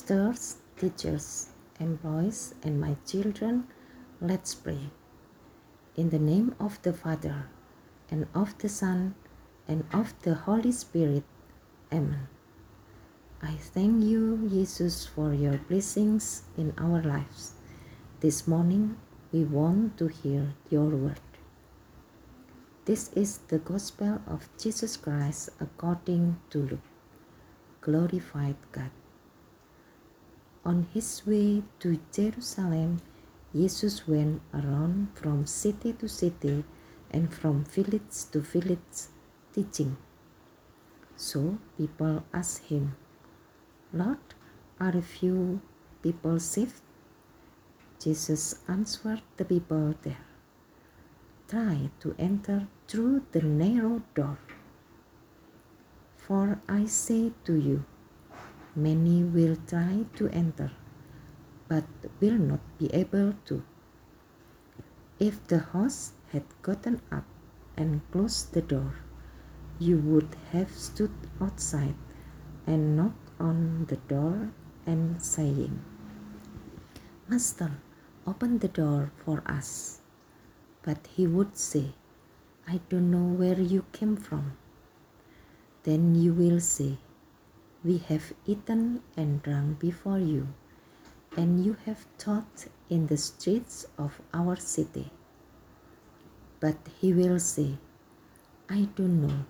pastors, teachers, employees, and my children, let's pray. In the name of the Father, and of the Son, and of the Holy Spirit. Amen. I thank you, Jesus, for your blessings in our lives. This morning, we want to hear your word. This is the gospel of Jesus Christ according to Luke. Glorified God. On his way to Jerusalem, Jesus went around from city to city and from village to village teaching. So people asked him, Lord, are a few people saved? Jesus answered the people there, Try to enter through the narrow door. For I say to you, many will try to enter, but will not be able to. If the host had gotten up and closed the door, you would have stood outside and knocked on the door and saying, Master, open the door for us. But he would say, I don't know where you came from. Then you will say, We have eaten and drunk before you, and you have taught in the streets of our city. But he will say, I don't know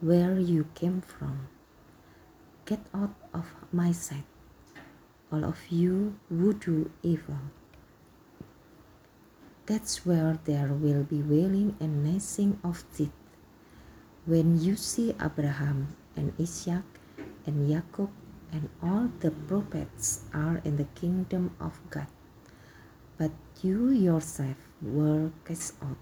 where you came from. Get out of my sight, all of you who do evil. That's where there will be wailing and gnashing of teeth. When you see Abraham and Isaac and Jacob and all the prophets are in the kingdom of God, but you yourself were cast out.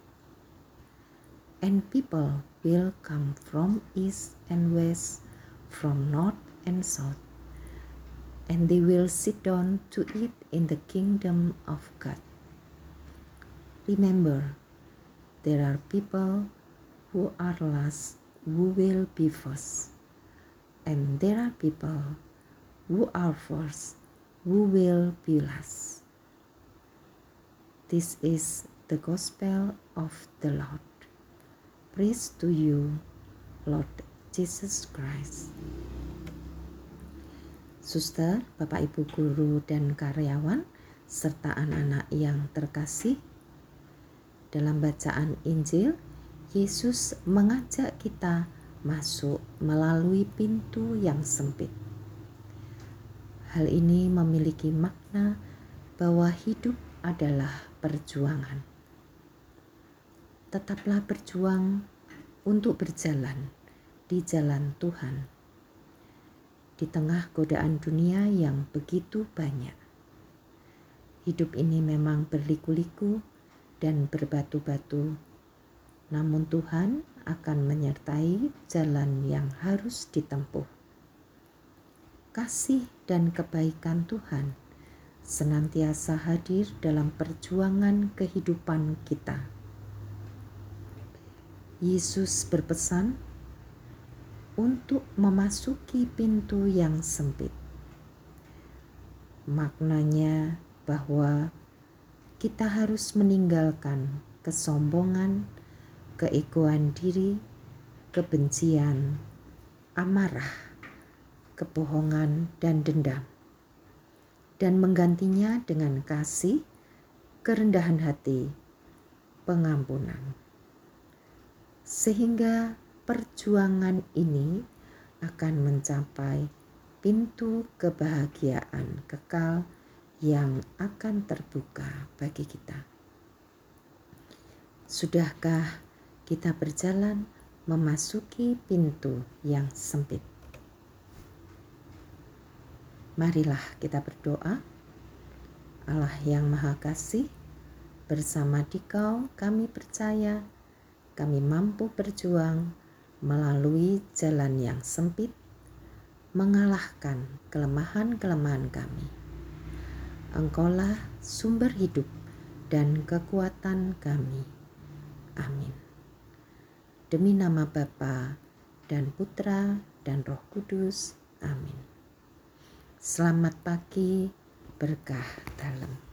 And people will come from east and west, from north and south, and they will sit down to eat in the kingdom of God. Remember, there are people who are last who will be first, and there are people who are first who will be last. This is the gospel of the Lord. Praise to you, Lord Jesus Christ. Suster, Bapak Ibu guru dan karyawan, serta anak-anak yang terkasih, dalam bacaan Injil, Yesus mengajak kita masuk melalui pintu yang sempit. Hal ini memiliki makna bahwa hidup adalah perjuangan. Tetaplah berjuang untuk berjalan di jalan Tuhan di tengah godaan dunia yang begitu banyak. Hidup ini memang berliku-liku dan berbatu-batu, namun Tuhan akan menyertai jalan yang harus ditempuh. Kasih dan kebaikan Tuhan senantiasa hadir dalam perjuangan kehidupan kita. Yesus berpesan untuk memasuki pintu yang sempit. Maknanya bahwa kita harus meninggalkan kesombongan, keegoan diri, kebencian, amarah, kebohongan, dan dendam, dan menggantinya dengan kasih, kerendahan hati, pengampunan, sehingga perjuangan ini akan mencapai pintu kebahagiaan kekal yang akan terbuka bagi kita. Sudahkah kita berjalan memasuki pintu yang sempit? Marilah kita berdoa. Allah yang Maha Kasih, bersama Dikau kami percaya kami mampu berjuang melalui jalan yang sempit, mengalahkan kelemahan-kelemahan kami. Engkaulah sumber hidup dan kekuatan kami. Amin. Demi nama Bapa dan Putra dan Roh Kudus. Amin. Selamat pagi, berkah dalam.